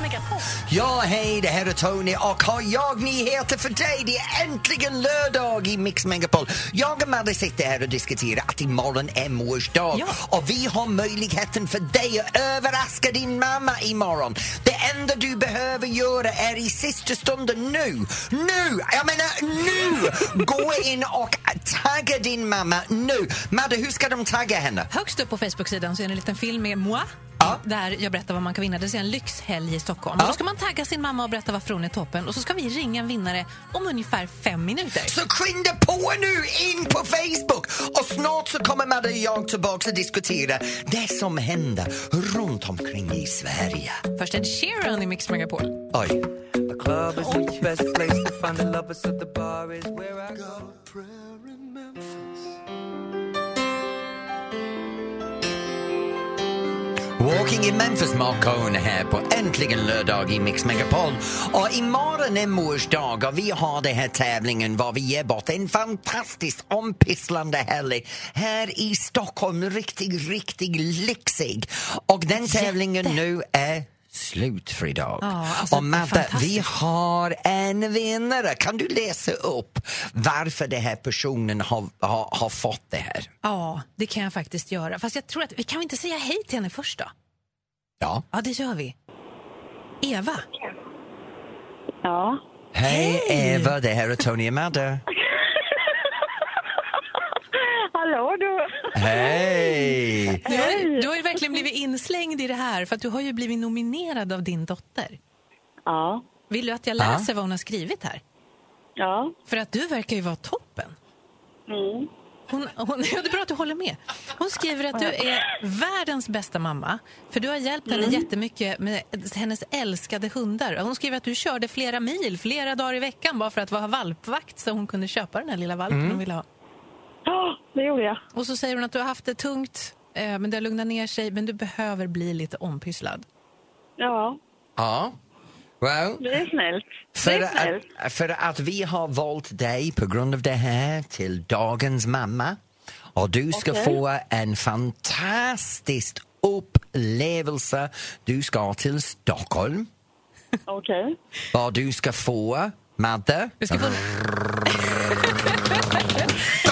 Mix Megapol. Ja, hej, det här är Tony och har jag nyheter för dig. Det är äntligen lördag i Mix Megapol. Jag och Madde sitter här och diskuterar att imorgon är mors dag Ja. och vi har möjligheten för dig att överraska din mamma imorgon. Det enda du behöver göra är i sista stunden nu, nu, jag menar nu, gå in och tagga din mamma nu. Madde, hur ska de tagga henne? Högst upp på Facebook-sidan så är det en liten film med moi. Ja. Där jag berättar vad man kan vinna. Det är en lyxhelg i Stockholm. Ja. Då ska man tagga sin mamma och berätta varför hon är toppen. Och så ska vi ringa en vinnare om ungefär fem minuter. Så skynda på nu in på Facebook och snart så kommer Madde och jag tillbaka och diskutera det som händer runt omkring i Sverige. Först Ed Sheeran i Mix Megapol. Oj. The Walking in Memphis, Mark Cohen här på Äntligen lördag i Mix Megapol. Och imorgon är mors dag och vi har den här tävlingen var vi ger bort en fantastiskt ompysslande helg här i Stockholm. Riktigt, riktigt lyxig. Och den tävlingen nu är slut för idag. Ja, alltså, och Madde, fantastiskt. vi har en vinnare. Kan du läsa upp varför den här personen har, har, har fått det här? Ja, det kan jag faktiskt göra. Fast jag tror att vi kan inte säga hej till henne först då? Ja. Ja, det gör vi. Eva. Ja. Hej Eva, det här är Tony och Madde. Hallå du! Hej! Du har, du har ju verkligen blivit inslängd i det här för att du har ju blivit nominerad av din dotter. Ja. Vill du att jag läser vad hon har skrivit här? Ja. För att du verkar ju vara toppen. Mm. Hon, hon, ja, det är bra att du håller med. Hon skriver att du är världens bästa mamma. För du har hjälpt henne jättemycket med hennes älskade hundar. Hon skriver att du körde flera mil, flera dagar i veckan bara för att vara valpvakt så hon kunde köpa den här lilla valpen hon ville ha. Ja, det gjorde jag. Och så säger hon att du har haft det tungt, eh, men det har lugnat ner sig, men du behöver bli lite ompysslad. Ja, Ja. Well, det är snällt. Det för, är snällt. att, för att vi har valt dig på grund av det här till dagens mamma och du ska Okej. få en fantastisk upplevelse. Du ska till Stockholm. Okej. Vad du ska få, Madde? Du ska få,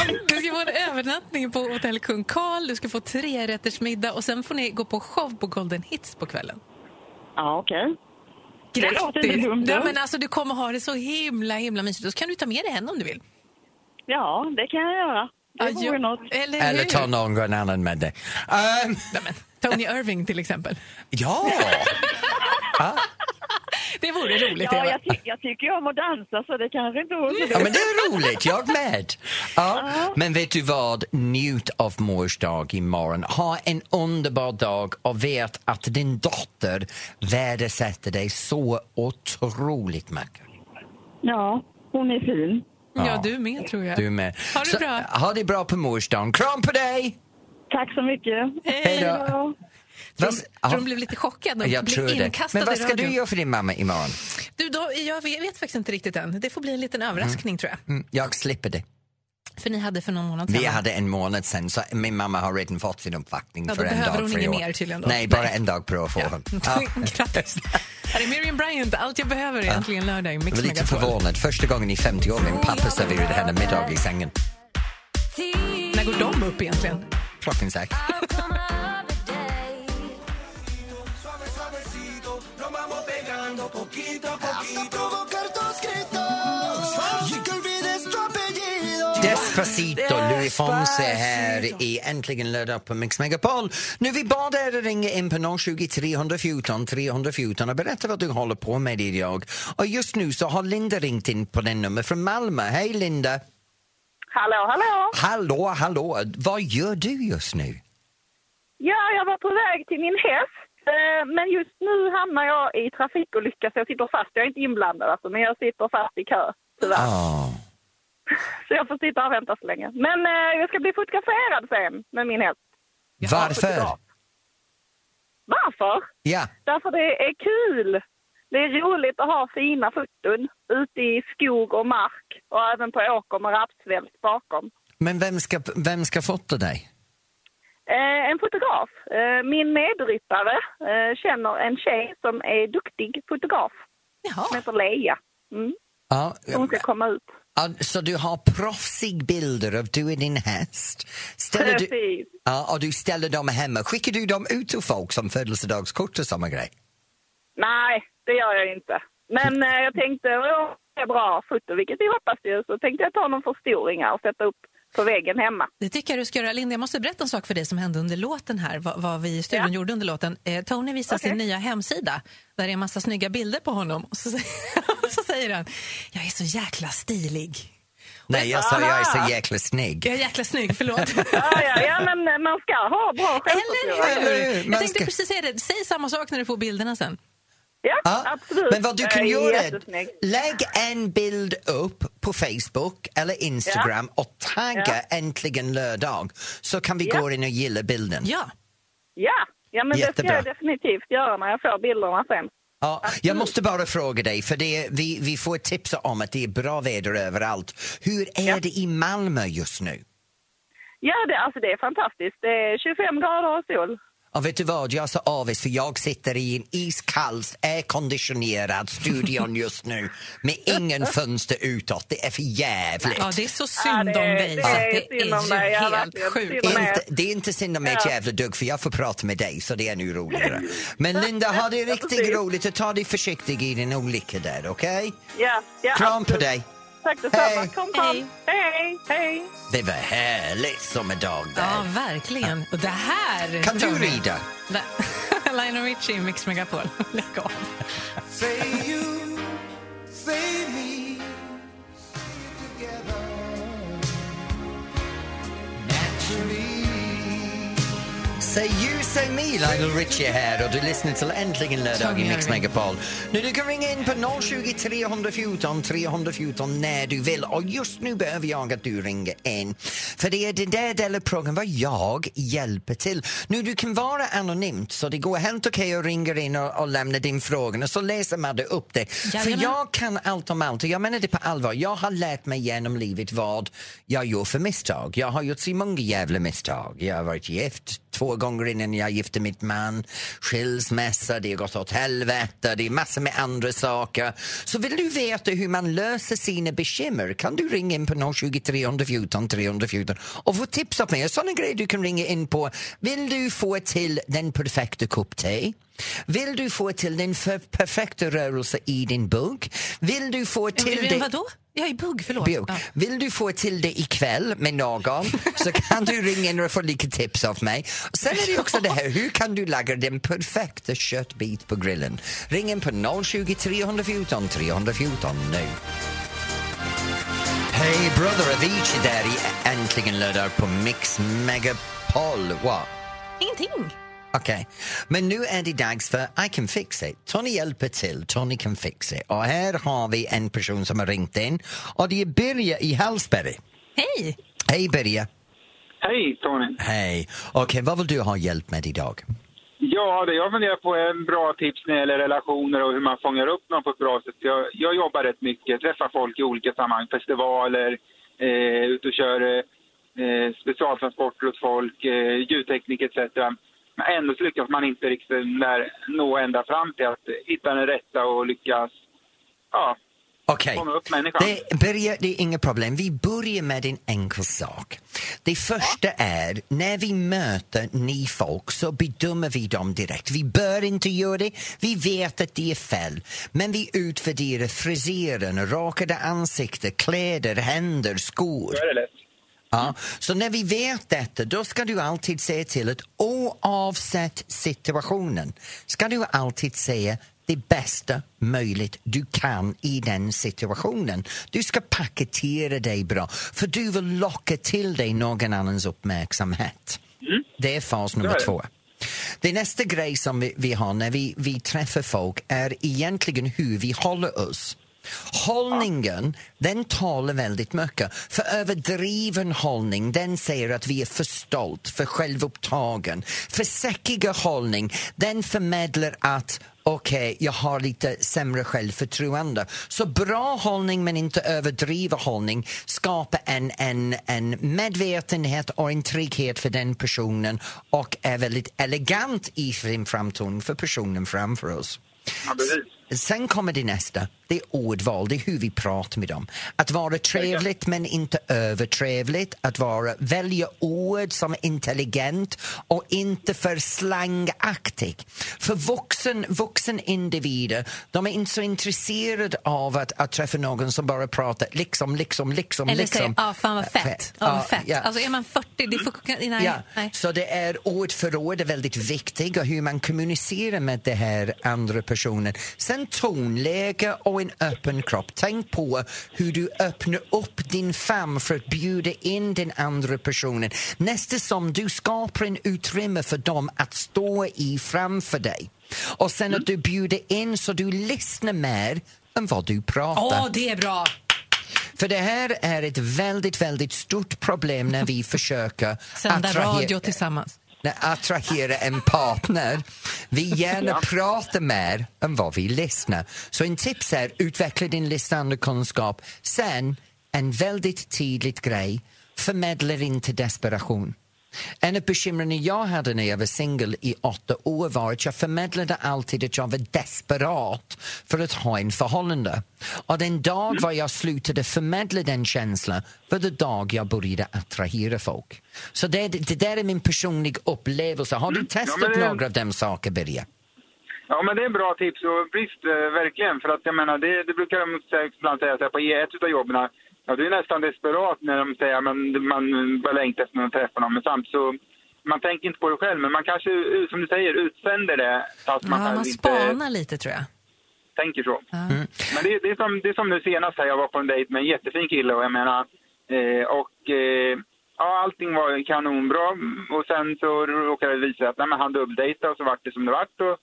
du ska få en övernattning på Hotell Kung Karl, du ska få trerättersmiddag och sen får ni gå på show på Golden Hits på kvällen. Ja, okej. Det låter inte dumt. Ja, men alltså, du kommer ha det så himla himla mysigt. Och så kan du ta med dig henne om du vill. Ja, det kan jag göra. Det Adjö. vore något. Eller, Eller hur? ta någon annan med dig. Men, Tony Irving till exempel. ja! Det vore roligt, Ja, Eva. jag, ty- jag tycker om att dansa så det kanske inte vore så Ja, men det är roligt, jag med. Ja. Men vet du vad? Njut av mors dag imorgon. Ha en underbar dag och vet att din dotter värdesätter dig så otroligt mycket. Ja, hon är fin. Ja, du med tror jag. Du med. Ha det Så, bra. Ha det bra på mors dag. Kram på dig! Tack så mycket. Hej då. Ja. Vad- Tror du hon blev lite chockad och Jag blev tror det. inkastad Men vad ska du göra för din mamma imorgon? Du, då, jag vet, vet faktiskt inte riktigt än. Det får bli en liten överraskning tror jag. Mm, jag slipper det. För ni hade för någon månad sedan. Vi hade en månad sen, så min mamma har redan fått sin uppvaktning Ja, för en dag inget år. mer tydligen då. Nej, bara Nej. en dag per år får hon. Ja. Grattis. Här är Miriam Bryant. Allt jag behöver är äntligen lördag i Mix Jag var lite Megapol. förvånad. Första gången i 50 år min pappa serverade henne middag i sängen. När går de upp egentligen? Klockan sex. Despacito, Louis Fonse här i Äntligen lördag på Mix Megapol. Nu vi bad er ringa in på 020 314 314 och berätta vad du håller på med idag. Och just nu så har Linda ringt in på den nummer från Malmö. Hej Linda! Hallå, hallå. Hallå, hallå! Vad gör du just nu? Ja, jag var på väg till min häst. Eh, Men just nu hamnar jag i trafikolycka så jag sitter fast. Jag är inte inblandad alltså, men jag sitter fast i kö. Tyvärr. Ah. Så jag får sitta och vänta så länge. Men eh, jag ska bli fotograferad sen med min häst. Varför? Varför? Ja, Därför det är kul. Det är roligt att ha fina foton ute i skog och mark och även på åker med rapsvält bakom. men vem ska, vem ska fota dig? En fotograf. Eh, min medryttare eh, känner en tjej som är duktig fotograf. Som Jaha. heter Leia. Mm. Ja, Hon ska komma ut. ja, så du har proffsig bilder av du och din häst. Ställer du, Precis. ja, och du ställer dem hemma. Skickar du dem ut till folk som födelsedagskort och samma grej? Nej, det gör jag inte. Men eh, jag tänkte, åh, det är bra foto, vilket vi hoppas ju. Så tänkte jag ta någon förstoringar och sätta upp på väggen hemma. Det tycker jag du ska göra. Linda, jag måste berätta en sak för dig som hände under låten här. Vad, vad vi i studion Ja. gjorde under låten. Eh, Tony visar Okej. sin nya hemsida där det är en massa snygga bilder på honom. Och så, säger- så säger han, jag är så jäkla stilig. Nej, jag sa jag är så jäkla snygg. Jag är jäkla snygg, förlåt. Ja, ja, ja, men man ska ha bra Eller självförtroende. Eller hur? hur? Man Jag tänkte ska- precis säga det. Säg samma sak när du får bilderna sen. Ja, Ja, absolut. Men vad du kan göra lägg en bild upp på Facebook eller Instagram och tagga äntligen lördag så kan vi Ja. gå in och gilla bilden. Ja. Ja, ja men det Jättebra. ska jag definitivt göra när jag får bilderna sen. Ja, jag måste bara fråga dig, för det, vi, vi får tipsa om att det är bra väder överallt. Hur är Ja. det i Malmö just nu? Ja, det, alltså det är fantastiskt. Det är 25 grader och sol. Och vet du vad, jag är så avis för jag sitter i en iskall, airconditionerad studion just nu med ingen fönster utåt. Det är för jävligt. ja, det är så synd Ja, det är- om dig. det är det synd om är ju helt verkligen. sjukt. Inte, det är inte synd om mig ett jävla dugg för jag får prata med dig så det är nu roligare. Men Linda, ha det riktigt roligt och ta dig försiktig i din olycka där, okej? Ja, ja, Kram på absolut. dig! Tack detsamma. Hej. Kom, kom. Hej. Hej, hej. Det var härligt sommardag där. Ja, verkligen. Och det här... Kan du rida? Lionel Richie, Mix Megapol. Lägg av. Say you, say me, together. Naturally. Say you, say me, Lionel Richie här och du lyssnar till Äntligen lördag i Mix. Megapol. Nu du kan ringa in på 020 314 314 när du vill och just nu behöver jag att du ringer in. För det är den där delen av programmet vad jag hjälper till. Nu du kan vara anonymt så det går helt okej att ringa in och, och lämna din fråga och så läser man det upp det. För Jajamän. jag kan allt om allt och jag menar det på allvar. Jag har lärt mig genom livet vad jag gör för misstag. Jag har gjort så många jävla misstag. Jag har varit gift två gånger innan jag gifte mitt man. Skilsmässa, det har gått åt helvete, det är massor med andra saker. Så vill du veta hur man löser sina bekymmer kan du ringa in på 020 314 314 och få tips av mig. Sådana grejer du kan ringa in på. Vill du få till den perfekta kopp te? Vill du få till den perfekta rörelse i din bugg? Vill du få till Till det... Vadå? Jag är bugg, förlåt. Ja. Vill du få till det ikväll med någon så kan du ringa in och få lite tips av mig. Sen är det också det här, hur kan du laga den perfekta köttbit på grillen? Ring in på 020 314 314 nu. Hej, Brother Avicii där i Äntligen lördag på Mix Megapol. What? Ingenting. Okej, men nu är det dags för I can fix it. Tony hjälper till, Tony can fix it. Och här har vi en person som har ringt in och det är Birger i Hallsberg. Hej! Hej Birger. Hej Tony! Hej. Okej, vad vill du ha hjälp med idag? Ja, det jag funderar på är en bra tips när det gäller relationer och hur man fångar upp någon på ett bra sätt. Jag, jag jobbar rätt mycket, träffar folk i olika sammanhang, festivaler, eh, ute och kör eh, specialtransporter åt folk, eh, ljudteknik etc. Men ändå så lyckas man inte riktigt när, nå ända fram till att hitta den rätta och lyckas ja, Okej. människan. Det, Birger, det är inga problem. Vi börjar med en enkel sak. Det första är, när vi möter ny folk så bedömer vi dem direkt. Vi bör inte göra det, vi vet att det är fel. Men vi utvärderar frisyren, rakade ansikten, kläder, händer, skor. Då är det lätt. Ja, så när vi vet detta, då ska du alltid säga till att oavsett situationen ska du alltid säga det bästa möjligt du kan i den situationen. Du ska paketera dig bra, för du vill locka till dig någon annans uppmärksamhet. Det är fas nummer två. Det nästa grej som vi, vi har när vi, vi träffar folk är egentligen hur vi håller oss. Hållningen, den talar väldigt mycket. För överdriven hållning, den säger att vi är för stolt, för självupptagen. För säckiga hållning, den förmedlar att okej, jag har lite sämre självförtroende. Så bra hållning men inte överdriven hållning skapar en, en, en medvetenhet och en trygghet för den personen och är väldigt elegant i sin framtoning för personen framför oss. Ja, precis. Sen kommer det nästa, det är ordval, det är hur vi pratar med dem. Att vara trevligt men inte övertrevligt, att vara, välja ord som är intelligent och inte för slangaktig. För vuxen, vuxen individer, de är inte så intresserade av att, att träffa någon som bara pratar liksom, liksom, liksom, Eller liksom. säger ah, fan vad fett. Ja, vad fett. ja. Alltså är man 40, det får... Nej. Ja, nej. så det är ord för ord är väldigt viktigt och hur man kommunicerar med den här andra personen. Sen tonläge och en öppen kropp. Tänk på hur du öppnar upp din famn för att bjuda in den andra personen. Nästan som du skapar en utrymme för dem att stå i framför dig. Och sen att du bjuder in så du lyssnar mer än vad du pratar. Åh, det är bra! För det här är ett väldigt, väldigt stort problem när vi försöker Sända attrahera- radio tillsammans. När attrahera en partner. Vi gärna pratar mer än vad vi lyssnar. Så en tips är utveckla din lyssnande kunskap. Sen, en väldigt tydlig grej, förmedla inte desperation. En av bekymren jag hade när jag var singel i åtta år var att jag förmedlade alltid att jag var desperat för att ha en förhållande. Och den dag var jag slutade förmedla den känslan var det dag jag började attrahera folk. Så det, det där är min personliga upplevelse. Har du testat men det- några av de saker, Birger? Ja, men det är en bra tips och visst, eh, verkligen. För att jag menar, det, det brukar de säga- ibland säga på ett av jobben. Ja, du är nästan desperat när de säger att man, man bara längtar efter att träffa någon. Men samtidigt så, man tänker inte på det själv. Men man kanske, som du säger, utsänder det fast man Ja, man inte spanar lite tror jag. tänker så. Mm. Men det, det, är som, det är som nu senast här, jag var på en dejt med en jättefin kille och jag menar, eh, och eh, ja, allting var kanonbra och sen så råkade det visa att nej, men han dubbeldejtade och så vart det som det vart. Och,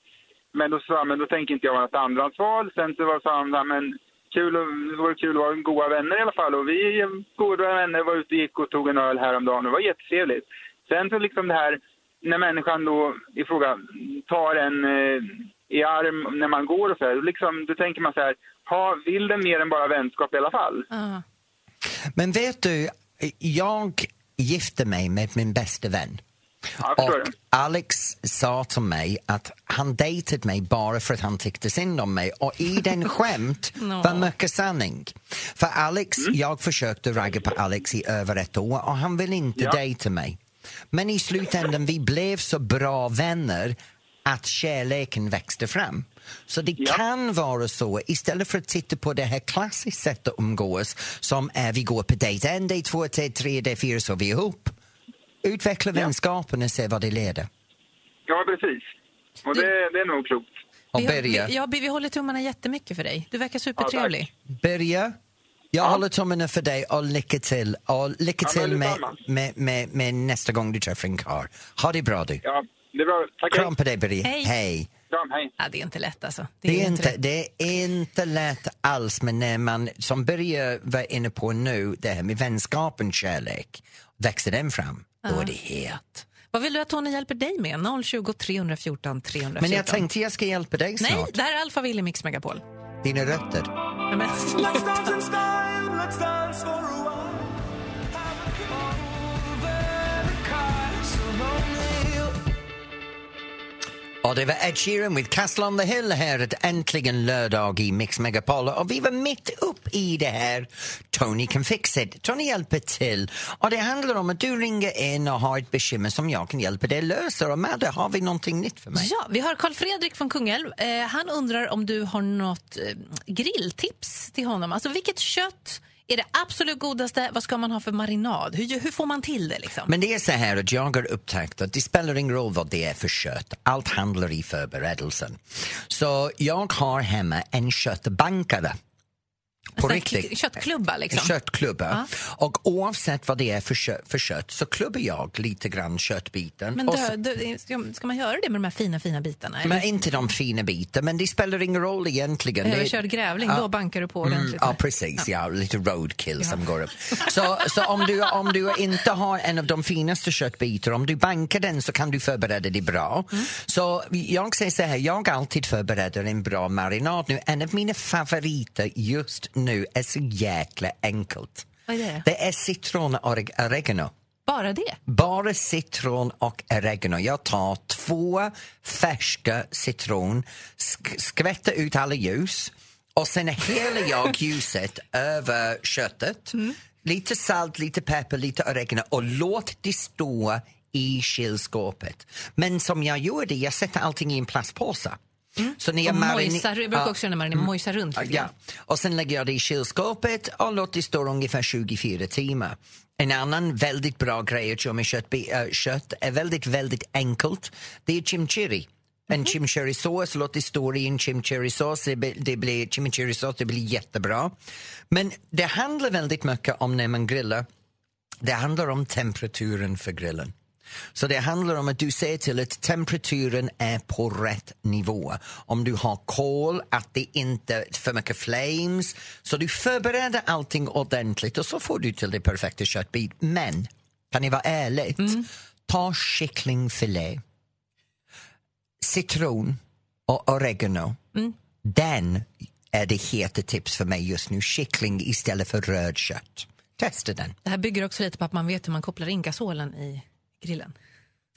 men då sa han, men då tänker inte jag vara ett andrahandsval. Sen så var sa han, men kul och, det var kul att vara goda vänner i alla fall. Och vi goda vänner, var ute och gick och tog en öl häromdagen och det var jättetrevligt. Sen så liksom det här, när människan då i fråga tar en eh, i arm när man går och så här, då liksom, då tänker man så här, ha, vill den mer än bara vänskap i alla fall? Ja. Men vet du, jag gifte mig med min bästa vän. Och. Alex sa till mig att han dejtade mig bara för att han tyckte synd om mig och i den skämt Nå. var mycket sanning. För Alex, Mm. jag försökte ragga på Alex i över ett år och han ville inte Ja. dejta mig. Men i slutändan vi blev så bra vänner att kärleken växte fram. Så det Ja. kan vara så, istället för att titta på det här klassiska sättet att umgås som är vi går på dejt en, dejt två, dejt tre, dejt fyra så är vi ihop. Utveckla vänskapen och se vad det leder. Ja, precis. Och det, det är nog klokt. Och Vi, Birger, vi, ja, vi håller tummarna jättemycket för dig. Du verkar supertrevlig. Birger, jag håller tummarna för dig och lycka till. Och lycka Ja, till med, detsamma. med, med, med nästa gång du träffar en karl. Ha det bra du. Ja, det är bra. Tack, Kram på dig Birger. Hej. Hej. Kram, hej. Ja, det är inte lätt alltså. Det är, inte, lätt. det är inte lätt alls, men när man, som Birger var inne på nu, det här med vänskapen, kärlek, växer den fram, då är det het. Vad vill du att Tony hjälper dig med? 020 314 314. Men jag tänkte jag ska hjälpa dig Nej, snart. det här är Alfa Willy Mix Megapol. Dina rötter. Ja, men, Och det var Ed Sheeran med Castle on the Hill här ett äntligen lördag i Mix Megapol och vi var mitt upp i det här Tony can fix it. Tony hjälper till och det handlar om att du ringer in och har ett bekymmer som jag kan hjälpa dig lösa och Madde, har vi någonting nytt för mig? ja, vi har Karl Fredrik från Kungälv. Eh, han undrar om du har något eh, grilltips till honom. Alltså vilket kött är det absolut godaste? Vad ska man ha för marinad? Hur, hur får man till det liksom? Men det är så här att jag har upptäckt att det spelar ingen roll vad det är för kött. Allt handlar i förberedelsen. Så jag har hemma en köttbankare. På riktigt. Köttklubba liksom. Köttklubba. Och oavsett vad det är för kött, för kött så klubbar jag lite grann köttbiten. Men dö, dö, ska, man göra det med de här fina, fina bitarna? eller? men inte de fina bitarna, men det spelar ingen roll egentligen. Överkörd grävling, då bankar du på ordentligt. Mm, ja, precis. Ja. lite roadkill som går upp. Så, så om, du, om du inte har en av de finaste köttbitarna, om du bankar den så kan du förbereda det bra. Mm. Så jag säger så här, jag alltid förbereder en bra marinad nu. En av mina favoriter just nu är så jäkla enkelt. Vad är det? Det är citron och oreg- oregano. Bara det? Bara citron och oregano. Jag tar två färska citron, sk- skvätter ut alla ljus och sen häller jag ljuset över köttet. Lite salt, lite peppar, lite oregano och låt det stå i kylskåpet. Men som jag gjorde, jag sätter allting i en plastpåse. Så när jag mojsar, jag brukar också göra när man mojsar runt lite Ja. Och sen lägger jag det i kylskåpet och låter det stå ungefär 24 timmar. En annan väldigt bra grej att göra med kött, äh, kött är väldigt, väldigt enkelt. Det är chimichurri. En chimichurri-sås, låt det stå i en chimichurri-sås. Det, det blir chimichurri-sås, det blir jättebra. Men det handlar väldigt mycket om när man grillar. Det handlar om temperaturen för grillen. Så det handlar om att du ser till att temperaturen är på rätt nivå. Om du har kol, att det inte är för mycket flames. Så du förbereder allting ordentligt och så får du till det perfekta köttbit. Men, kan ni vara ärligt? Ta kycklingfilé, citron och oregano. Den är det heta tips för mig just nu. Kyckling istället för röd kött. Testa den. Det här bygger också lite på att man vet hur man kopplar in gasolen i grillen.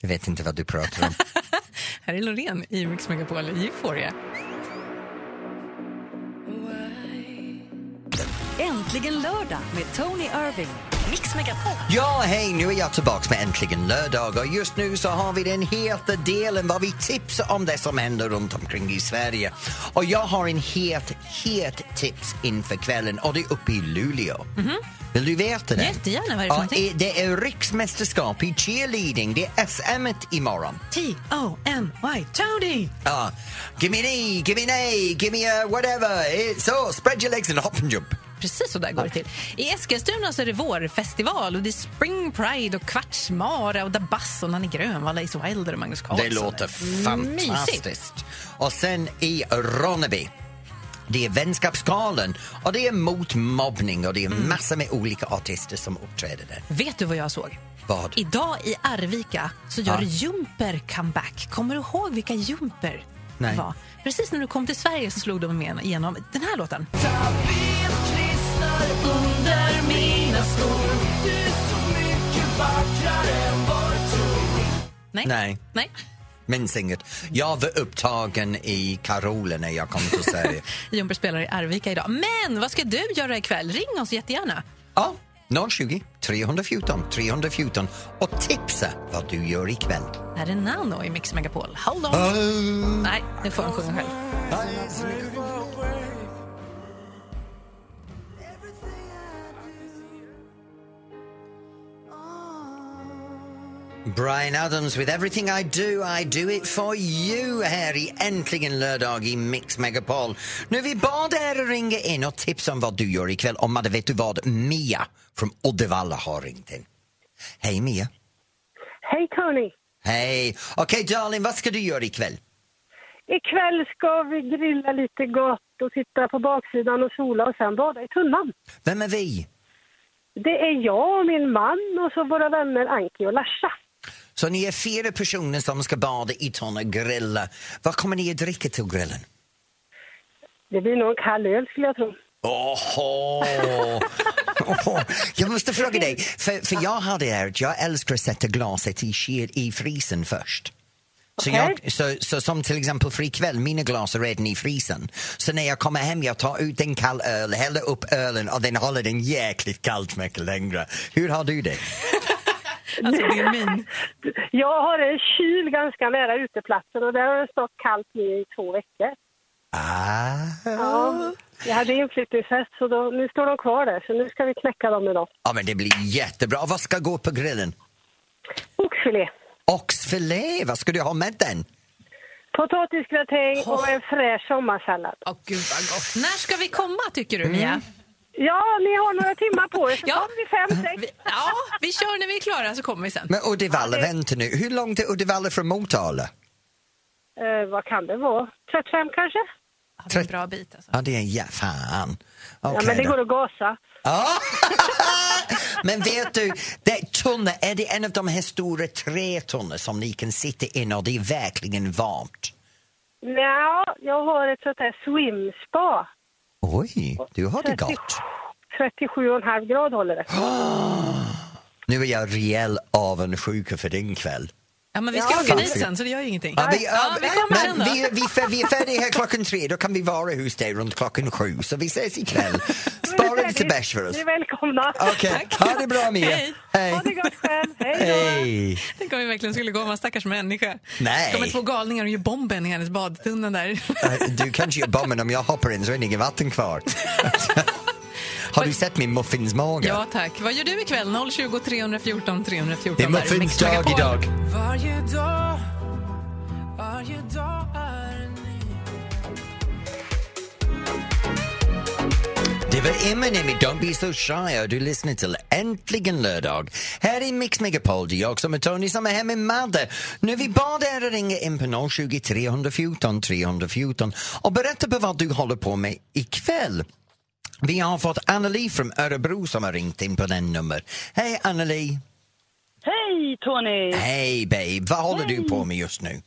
Jag vet inte vad du pratar om. Här är Loreen i Mix Megapol i Euphoria. Äntligen lördag med Tony Irving. Mix Megapol. Ja, hej, nu är jag tillbaka med Äntligen lördag och just nu så har vi den heta delen var vi tipsar om det som händer runt omkring i Sverige. Och jag har en het, het tips inför kvällen och det är uppe i Luleå. Vill du veta det? Jättegärna, vad är det för någonting? Det är riksmästerskap i cheerleading, det är SM imorgon. T-O-N-Y, Tony! Ja, give me an E, give me an A, give me a whatever. Eh, Så, spread your legs and hop and jump. Precis så där går det till. I Eskilstuna så är det vårfestival och det är Spring Pride och Kvartsmara och Dabas och Nanne Grönvall, Ace Wilder och Magnus Carlsson. Det låter Mysigt. fantastiskt. Och sen i Ronneby det är Vänskapsgalan och det är mot mobbning och det är Mm. massor med olika artister som uppträder där. Vet du vad jag såg? Vad? Idag i Arvika så gör Ja. Jumper comeback. Kommer du ihåg vilka Jumper Nej. var? Precis när du kom till Sverige så slog de igenom den här låten. Nej. Nej, Nej. minns inget. Jag var upptagen i Carola när jag kom till Sverige. Jumper spelar i Arvika idag. Men vad ska du göra ikväll? Ring oss jättegärna. ja, 020 314 314 och tipsa vad du gör ikväll. Här är Nano i Mix Megapol. Hold on. Nej, nu får han sjunga själv. Brian Adams with Everything I Do, I Do It For You här i Äntligen lördag i Mix Megapol. Nu vi bara där och ringer in och tipsa om vad du gör ikväll. Och Madde, vet du vad? Mia från Uddevalla har ringt in. Hej Mia. Hej Tony! Hej. Okej darling, vad ska du göra ikväll? Ikväll ska vi grilla lite gott och sitta på baksidan och sola och sen bada i tunnan. Vem är vi? Det är jag och min man och så våra vänner Anki och Larsa. Så ni är fyra personer som ska bada i tunna och grilla. Vad kommer ni att dricka till grillen? Det blir nog en kall öl skulle jag tro. Oho. Oho. Jag måste fråga dig, för, för jag har det här att jag älskar att sätta glaset i, i frysen först. Så, Okej. jag, så, så som till exempel för ikväll, mina glas är redan i frysen. Så när jag kommer hem, jag tar ut en kall öl, häller upp ölen och den håller den jäkligt kallt mycket längre. Hur har du det? Alltså din min. Jag har en kyl ganska nära uteplatsen och där har det stått kallt nu i två veckor. Ah. Ja, jag hade inflyttningsfest så då, nu står de kvar där så nu ska vi knäcka dem idag. Ja, men det blir jättebra. Vad ska gå på grillen? Oxfilé, Oxfilé, vad ska du ha med den? potatisgratäng och en fräsch sommarsallad. Åh, gud vad gott. När ska vi komma tycker du, Mia? Ja, ni har några timmar på er, så Ja. tar vi fem, sex. Vi, ja, vi kör när vi är klara så kommer vi sen. Men Uddevalla, vänta nu. Hur långt är Uddevalla från Motala? Eh, vad kan det vara? 35 kanske? Ja, det är en bra bit alltså. Ja, det är ja, fan. Ja, Okej men det då. går att gasa. Ja. Men vet du, det tunnor, är det en av de här stora trätunnor som ni kan sitta in och det är verkligen varmt? Ja, jag har ett sånt här swim-spa. Oj, du har det gott. 37,5 grad håller det. Nu är jag rejäl avundsjuk för din kväll. Ja, men vi ska Ja, åka dit sen så det gör ju ingenting. Ja, vi, Ja, vi kommer sen men då. vi, vi, vi är färdiga här klockan tre, då kan vi vara hos dig runt klockan sju. Så vi ses ikväll. Spara lite bärs för oss. Ni är välkomna. Okej, ha det bra Mia. Hej. Hej. Ha det gott själv. Hej då. Hej. Tänk om vi verkligen skulle gå med stackars människa. Nej. Det kommer två galningar och gör bomben i hennes badtunna där. Du kanske gör bomben om jag hoppar in så är det inget vatten kvar. Har du sett min muffinsmage? Ja tack. Vad gör du ikväll? 020 314 314. Det är Där Mix muffins dag Megapol. idag. Varje dag, varje dag är Det var Eminem i Don't Be So Shy och du lyssnar till Äntligen lördag. Här i Mix Megapol, det är jag som är Tony som är här med Madde. Nu vi bad er att ringa in på 020 314 314 och berätta på vad du håller på med ikväll. Vi har fått Anneli från Örebro som har ringt in på den nummer. Hej Anneli! Hej Tony! Hej babe! Vad håller du på med just nu?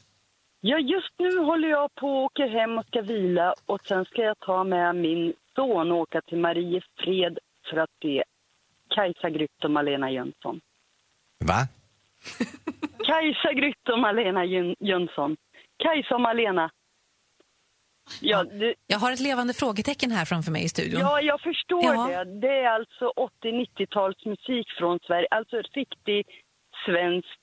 Ja, just nu håller jag på och åker hem och ska vila och sen ska jag ta med min son åka till Mariefred för att se Kajsa Grytt och Malena Jönsson. Va? Kajsa Grytt och Malena Jön- Jönsson. Kajsa och Malena. Ja, det, Jag har ett levande frågetecken här framför mig i studion. ja, jag förstår Ja. det. Det är alltså 80-90-talsmusik från Sverige. Alltså riktig svensk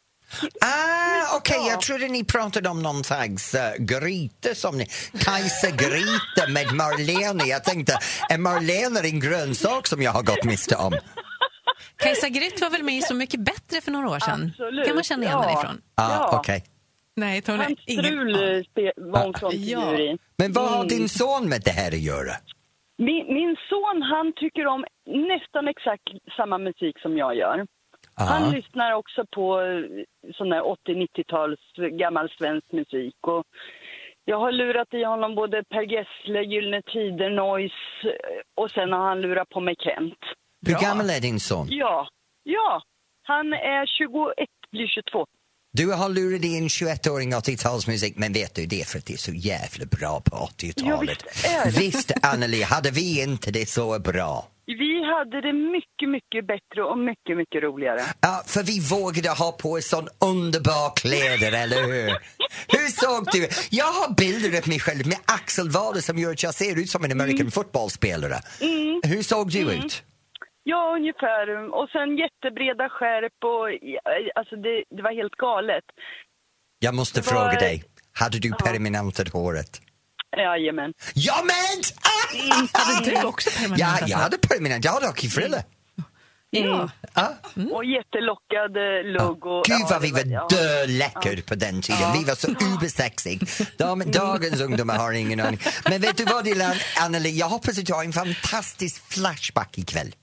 Ah, okej, Ja. jag trodde ni pratade om någon slags uh, gryta som ni... Kajsa Gryta med Marlene. Jag tänkte, är Marlene en grönsak som jag har gått miste om? Kajsa Grytt var väl med i Så mycket bättre för några år sedan? Absolut. kan man känna igen Ja. ifrån? Ah, Ja. okej. Nej, Tony. Hans ingen strul eh, var hon frontfigur i. Men vad har Mm. din son med det här att göra? Min, min son han tycker om nästan exakt samma musik som jag gör. Ah. Han lyssnar också på eh, sån där 80-90-tals gammal svensk musik. Och jag har lurat i honom både Per Gessle, Gyllene Tider, Noise eh, och sen har han lurat på mig Kent. Hur Bra. gammal är din son? Ja, ja. Han är 21, blir 22. Du har lurat i en 21-åring 80-talsmusik, men vet du, det är för att det är så jävla bra på 80-talet. Ja, visst. Visst, Anneli, hade vi inte det så bra? Vi hade det mycket, mycket bättre och mycket, mycket roligare. Ja, för vi vågade ha på oss sån underbar kläder, eller hur? Hur såg du? Jag har bilder av mig själv med axelvader som gör att jag ser ut som en American footballspelare. Hur såg du ut? Ja, ungefär. Och sen jättebreda skärp och ja, alltså det, det var helt galet. Jag måste var- fråga dig, hade du permanentat håret? Jajamän. Ja men! Ah! Hade du också permanent? Ja, jag hade permanent, jag hade hockeyfrille. Ja. Ja. Och jättelockad eh, lugg. Och, Gud ja, vad vi var ja. döläcker på den tiden. Vi var så ubersexig. De, dagens ungdomar har ingen aning. Men vet du vad Dilan, Anneli, jag hoppas att du har en fantastisk flashback ikväll.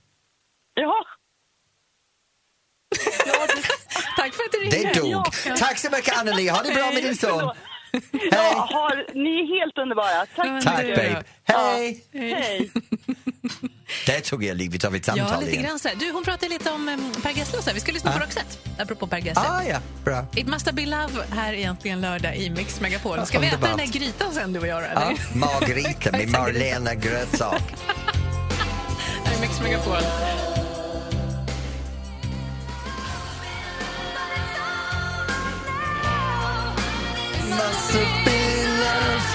Ja. ja det, Tack för att du ringde. Det dog. Ja. Tack så mycket Anneli, ha det bra med din son. Ja, har, ni är helt underbara. Tack. Ja, Tack babe. Hej! Hej. Där tog jag livet av ett Ja, samtal lite igen. grann. Du, hon pratade lite om um, Per Gessle och så här. Vi ska lyssna på Roxette, apropå Per Gessle. Ah, ja, bra. It must have been love här egentligen lördag i Mix Megapol. Ska vi äta den där grytan sen du och jag Ja, eller? Margarita med Marlena grönsak. Här i Mix Megapol. Must have been love.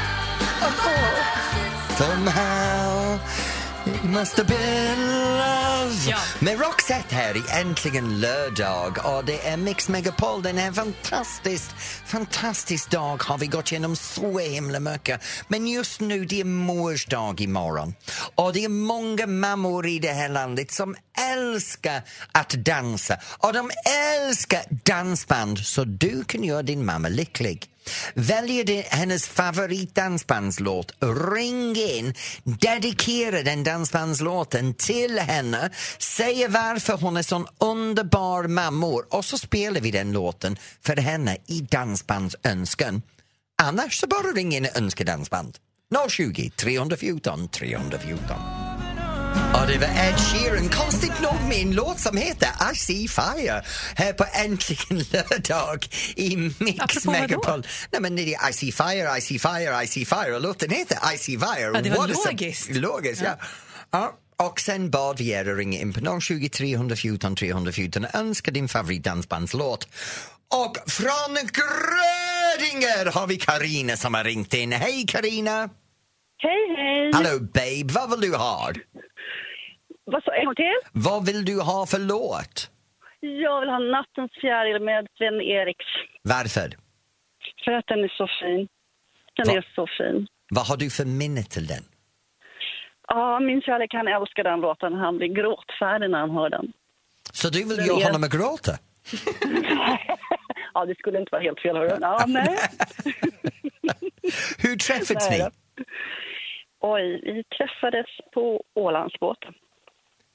Oh, somehow it must have been love. Ja. Med Roxette här i Äntligen lördag och det är Mix Megapol. Den är fantastisk, fantastisk dag har vi gått igenom så himla mycket. Men just nu det är mors dag imorgon och det är många mammor i det här landet som älskar att dansa och de älskar dansband så du kan göra din mamma lycklig väljer du hennes favoritdansbandslåt, ring in, dedikera den dansbandslåten till henne, säg varför hon är sån underbar mammor och så spelar vi den låten för henne i dansbandsönskan. Annars så bara ring in och önska dansband. 020 314 314. Ja, det var Ed Sheeran. Konstigt nog med en låt som heter I see fire här på Äntligen lördag i Mix Apropå? Megapol. Nej, men det är I see fire, I see fire, I see fire och låten heter I see fire. Ja, det var What logiskt. Logiskt, ja. ja. Och sen bad vi er att ringa in på 020 314 314 och önska din favoritdansbandslåt. Och från Grödinger har vi Karina som har ringt in. Hej Karina! Hej, hej! Hallå babe, vad vill du ha? Vad sa en gång till? Vad vill du ha för låt? Jag vill ha Nattens fjäril med Sven-Eriks. Varför? För att den är så fin. Den Va? är så fin. Vad har du för minne till den? Ja, min kärlek han älskar den låten. Han blir gråtfärdig när han hör den. Så du vill Den göra är- honom att gråta? ja, det skulle inte vara helt fel. Hörru. Ja, nej. Hur träffades ni? Oj, vi träffades på Ålandsbåten.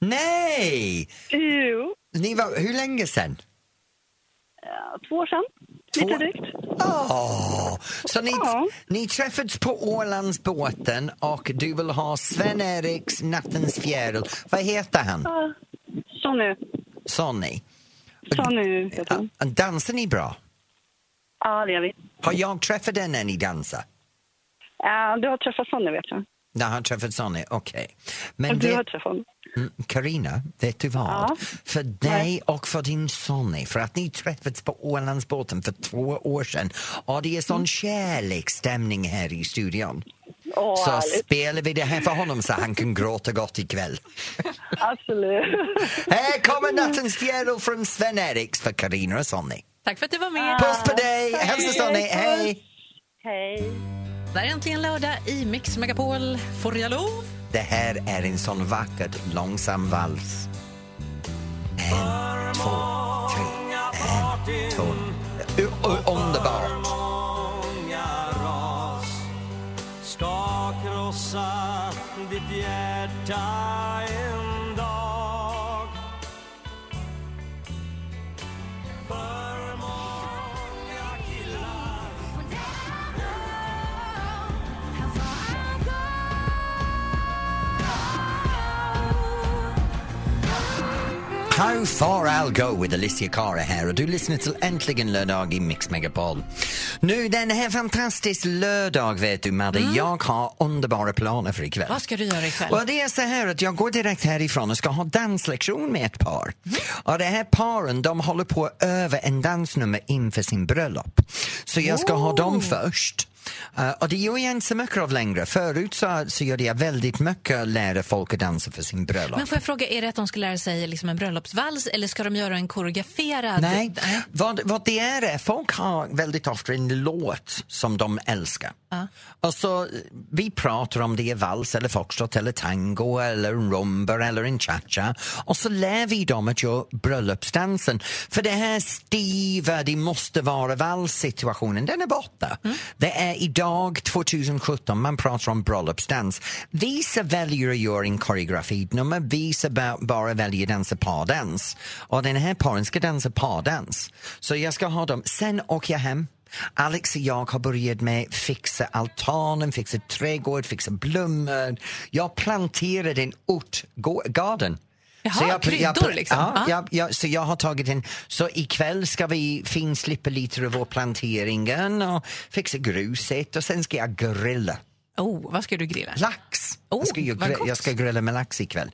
Nej! Jo, Ni var, hur länge sen? ja, två år sedan. Två- Lite drygt. Åh, så ni, Ja. ni träffades på Ålandsbåten och du vill ha Sven-Eriks Nattens fjäril. Vad heter han? Ja. Sonny. Så nu, heter han. Ja, Dansar ni bra? Ja, det gör vi. Har jag träffat den när ni dansar? Ja, du har träffat Sonny, vet jag. Jag har träffat Sonny, okej. Men Du det- har träffat honom. Mm, Carina, vet du vad? Ja. För dig och för din Sonny, för att ni träffats på Ålandsbåten för två år sedan och det är sån Mm. kärleksstämning här i studion. Åh, så härligt. spelar vi det här för honom så han kan gråta gott ikväll. Absolut. här kommer Nattens fjäril från Sven-Eriks för Carina och Sonny. Tack för att du var med. Puss på dig! Hälsa Sonny, hej! Hej. Det är äntligen lördag i Mix Megapol. Får jag lov? Det här är en sån vacker långsam vals. En, How far I'll go with Alicia Cara här och du lyssnar till Äntligen lördag i Mix Megapol. Nu den här fantastisk lördag vet du Madde, jag har underbara planer för ikväll. Vad ska du göra ikväll? Och det är så här att jag går direkt härifrån och ska ha danslektion med ett par. Och det här paren de håller på att öva en dansnummer inför sin bröllop. Så jag ska ha dem först. Uh, och det gör jag inte så mycket av längre. Förut så, så gjorde jag väldigt mycket att lära folk att dansa för sin bröllop. Men får jag fråga, är det att de ska lära sig liksom en bröllopsvals eller ska de göra en koreograferad? Nej, vad, vad det är är folk har väldigt ofta en låt som de älskar. Och så, vi pratar om det är vals eller foxtrot eller tango eller en rumba eller en cha-cha och så lär vi dem att göra bröllopsdansen. För det här stiva, det måste vara valssituationen, den är borta. Det är idag, 2017, man pratar om bröllopsdans. Vissa väljer att göra en koreografinummer, vissa bara väljer att dansa pardans. Och den här paren ska dansa pardans. Så jag ska ha dem, sen åker jag hem Alex och jag har börjat med fixa altanen, fixa trädgård, fixa blommor. Jag planterade en örtgarden. Jaha, kryddor liksom? Ja, Ja. ja, ja, så jag har tagit en... Så ikväll ska vi finslipa lite av vår planteringen och fixa gruset och sen ska jag grilla. Oh, vad ska du grilla? Lax! Oh, jag, ska ju gott. jag ska grilla med lax ikväll.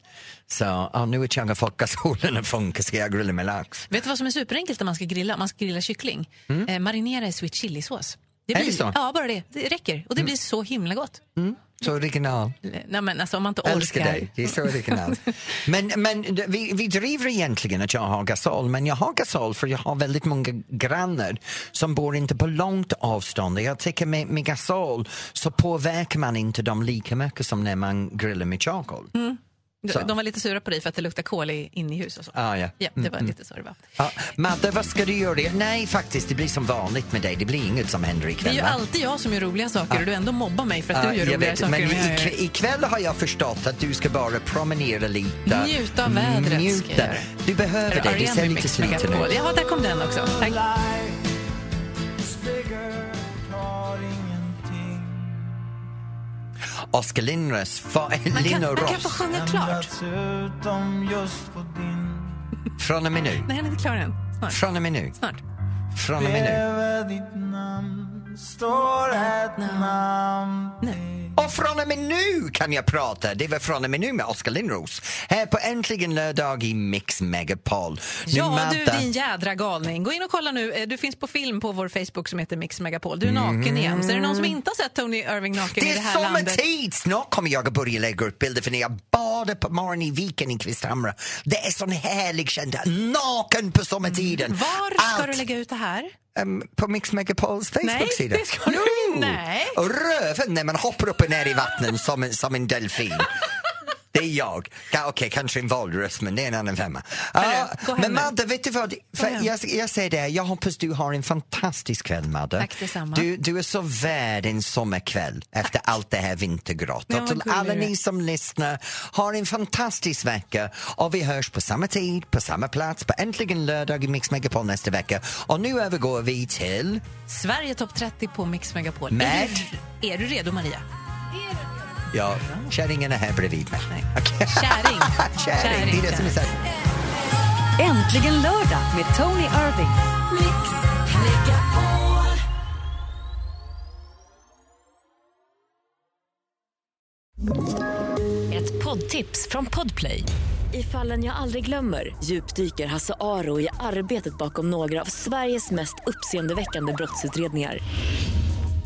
Så ja, nu är jag folkasolen funkar ska jag grilla med lax. Vet du vad som är superenkelt när man ska grilla? Man ska grilla kyckling. Eh, marinera i sweet chilisås. Det Mm. Är blir, det så? Mm. Ja, bara det. Det räcker. Och det blir så himla gott. Så original. Nej, men alltså, om man inte orkar. älskar dig, det är så original. men men vi, vi driver egentligen att jag har gasol, men jag har gasol för jag har väldigt många grannar som bor inte på långt avstånd. Jag tycker med, med gasol så påverkar man inte dem lika mycket som när man grillar med charcoal. De, Så. de var lite sura på dig för att det luktar kol i, in i hus och så. Ah, ja. Ja, det var lite så det var. Ja, Madde, vad ska du göra? Nej, faktiskt, det blir som vanligt med dig. Det blir inget som händer Det är ikväll. ju va? alltid jag som gör roliga saker och du ändå mobbar mig för att Ja, du gör jag roligare vet, saker men ikväll, ikväll har jag förstått att du ska bara promenera lite. Njuta av vädret Njuta. Du behöver det. Du ser lite sliten ut. Ja, där kom den också. Tack. Oskar Lindros, fa- Man kan, man kan få sjunga klart. Utom just på din Från och med nu. Nej, han är inte klar än. Snart. Från och med nu. Snart. Från och med nu. Bredvid ditt namn står ett namn Och från och med nu kan jag prata. Det var från och med nu med Oskar Lindros. Här på Äntligen lördag i Mix Megapol. Nu, Ja, du Madde- din jädra galning. Gå in och kolla nu. Eh, Du finns på film på vår Facebook som heter Mix Megapol. Du är naken igen. Så är det någon som inte har sett Tony Irving naken Det i det är här landet? sommartid! Snart kommer jag att börja lägga upp bilder för när jag badar på morgonen i viken i Kvisthamra. Det är sån härlig känsla. Naken på sommartiden. Var ska Allt. du lägga ut det här? Ehm, på Mix Megapols Facebook-sida. det ska du! Nej. Och röven när man hoppar upp och ner i vattnet som en, som en delfin. Det är jag. Ja, Okej, kanske en valröst, men det är en annan femma. Hem men. Madde, vet du vad? Jag, jag säger det, jag hoppas du har en fantastisk kväll, Madde. Tack detsamma. Du, du är så värd en sommarkväll efter allt det här Och till alla ni som lyssnar, har en fantastisk vecka och vi hörs på samma tid, på samma plats, på Äntligen lördag i Mix Megapol nästa vecka. Och nu övergår vi till... Sverige topp 30 på Mix Megapol. Med? Är du, är du redo, Maria? Ja, kärringen är här bredvid mig. Nej. Okej. Käring. Käring, det är det som är så... Äntligen lördag med Tony Irving. Ett poddtips från Podplay. I fallen jag aldrig glömmer djupdyker Hasse Aro i arbetet bakom några av Sveriges mest uppseendeväckande brottsutredningar.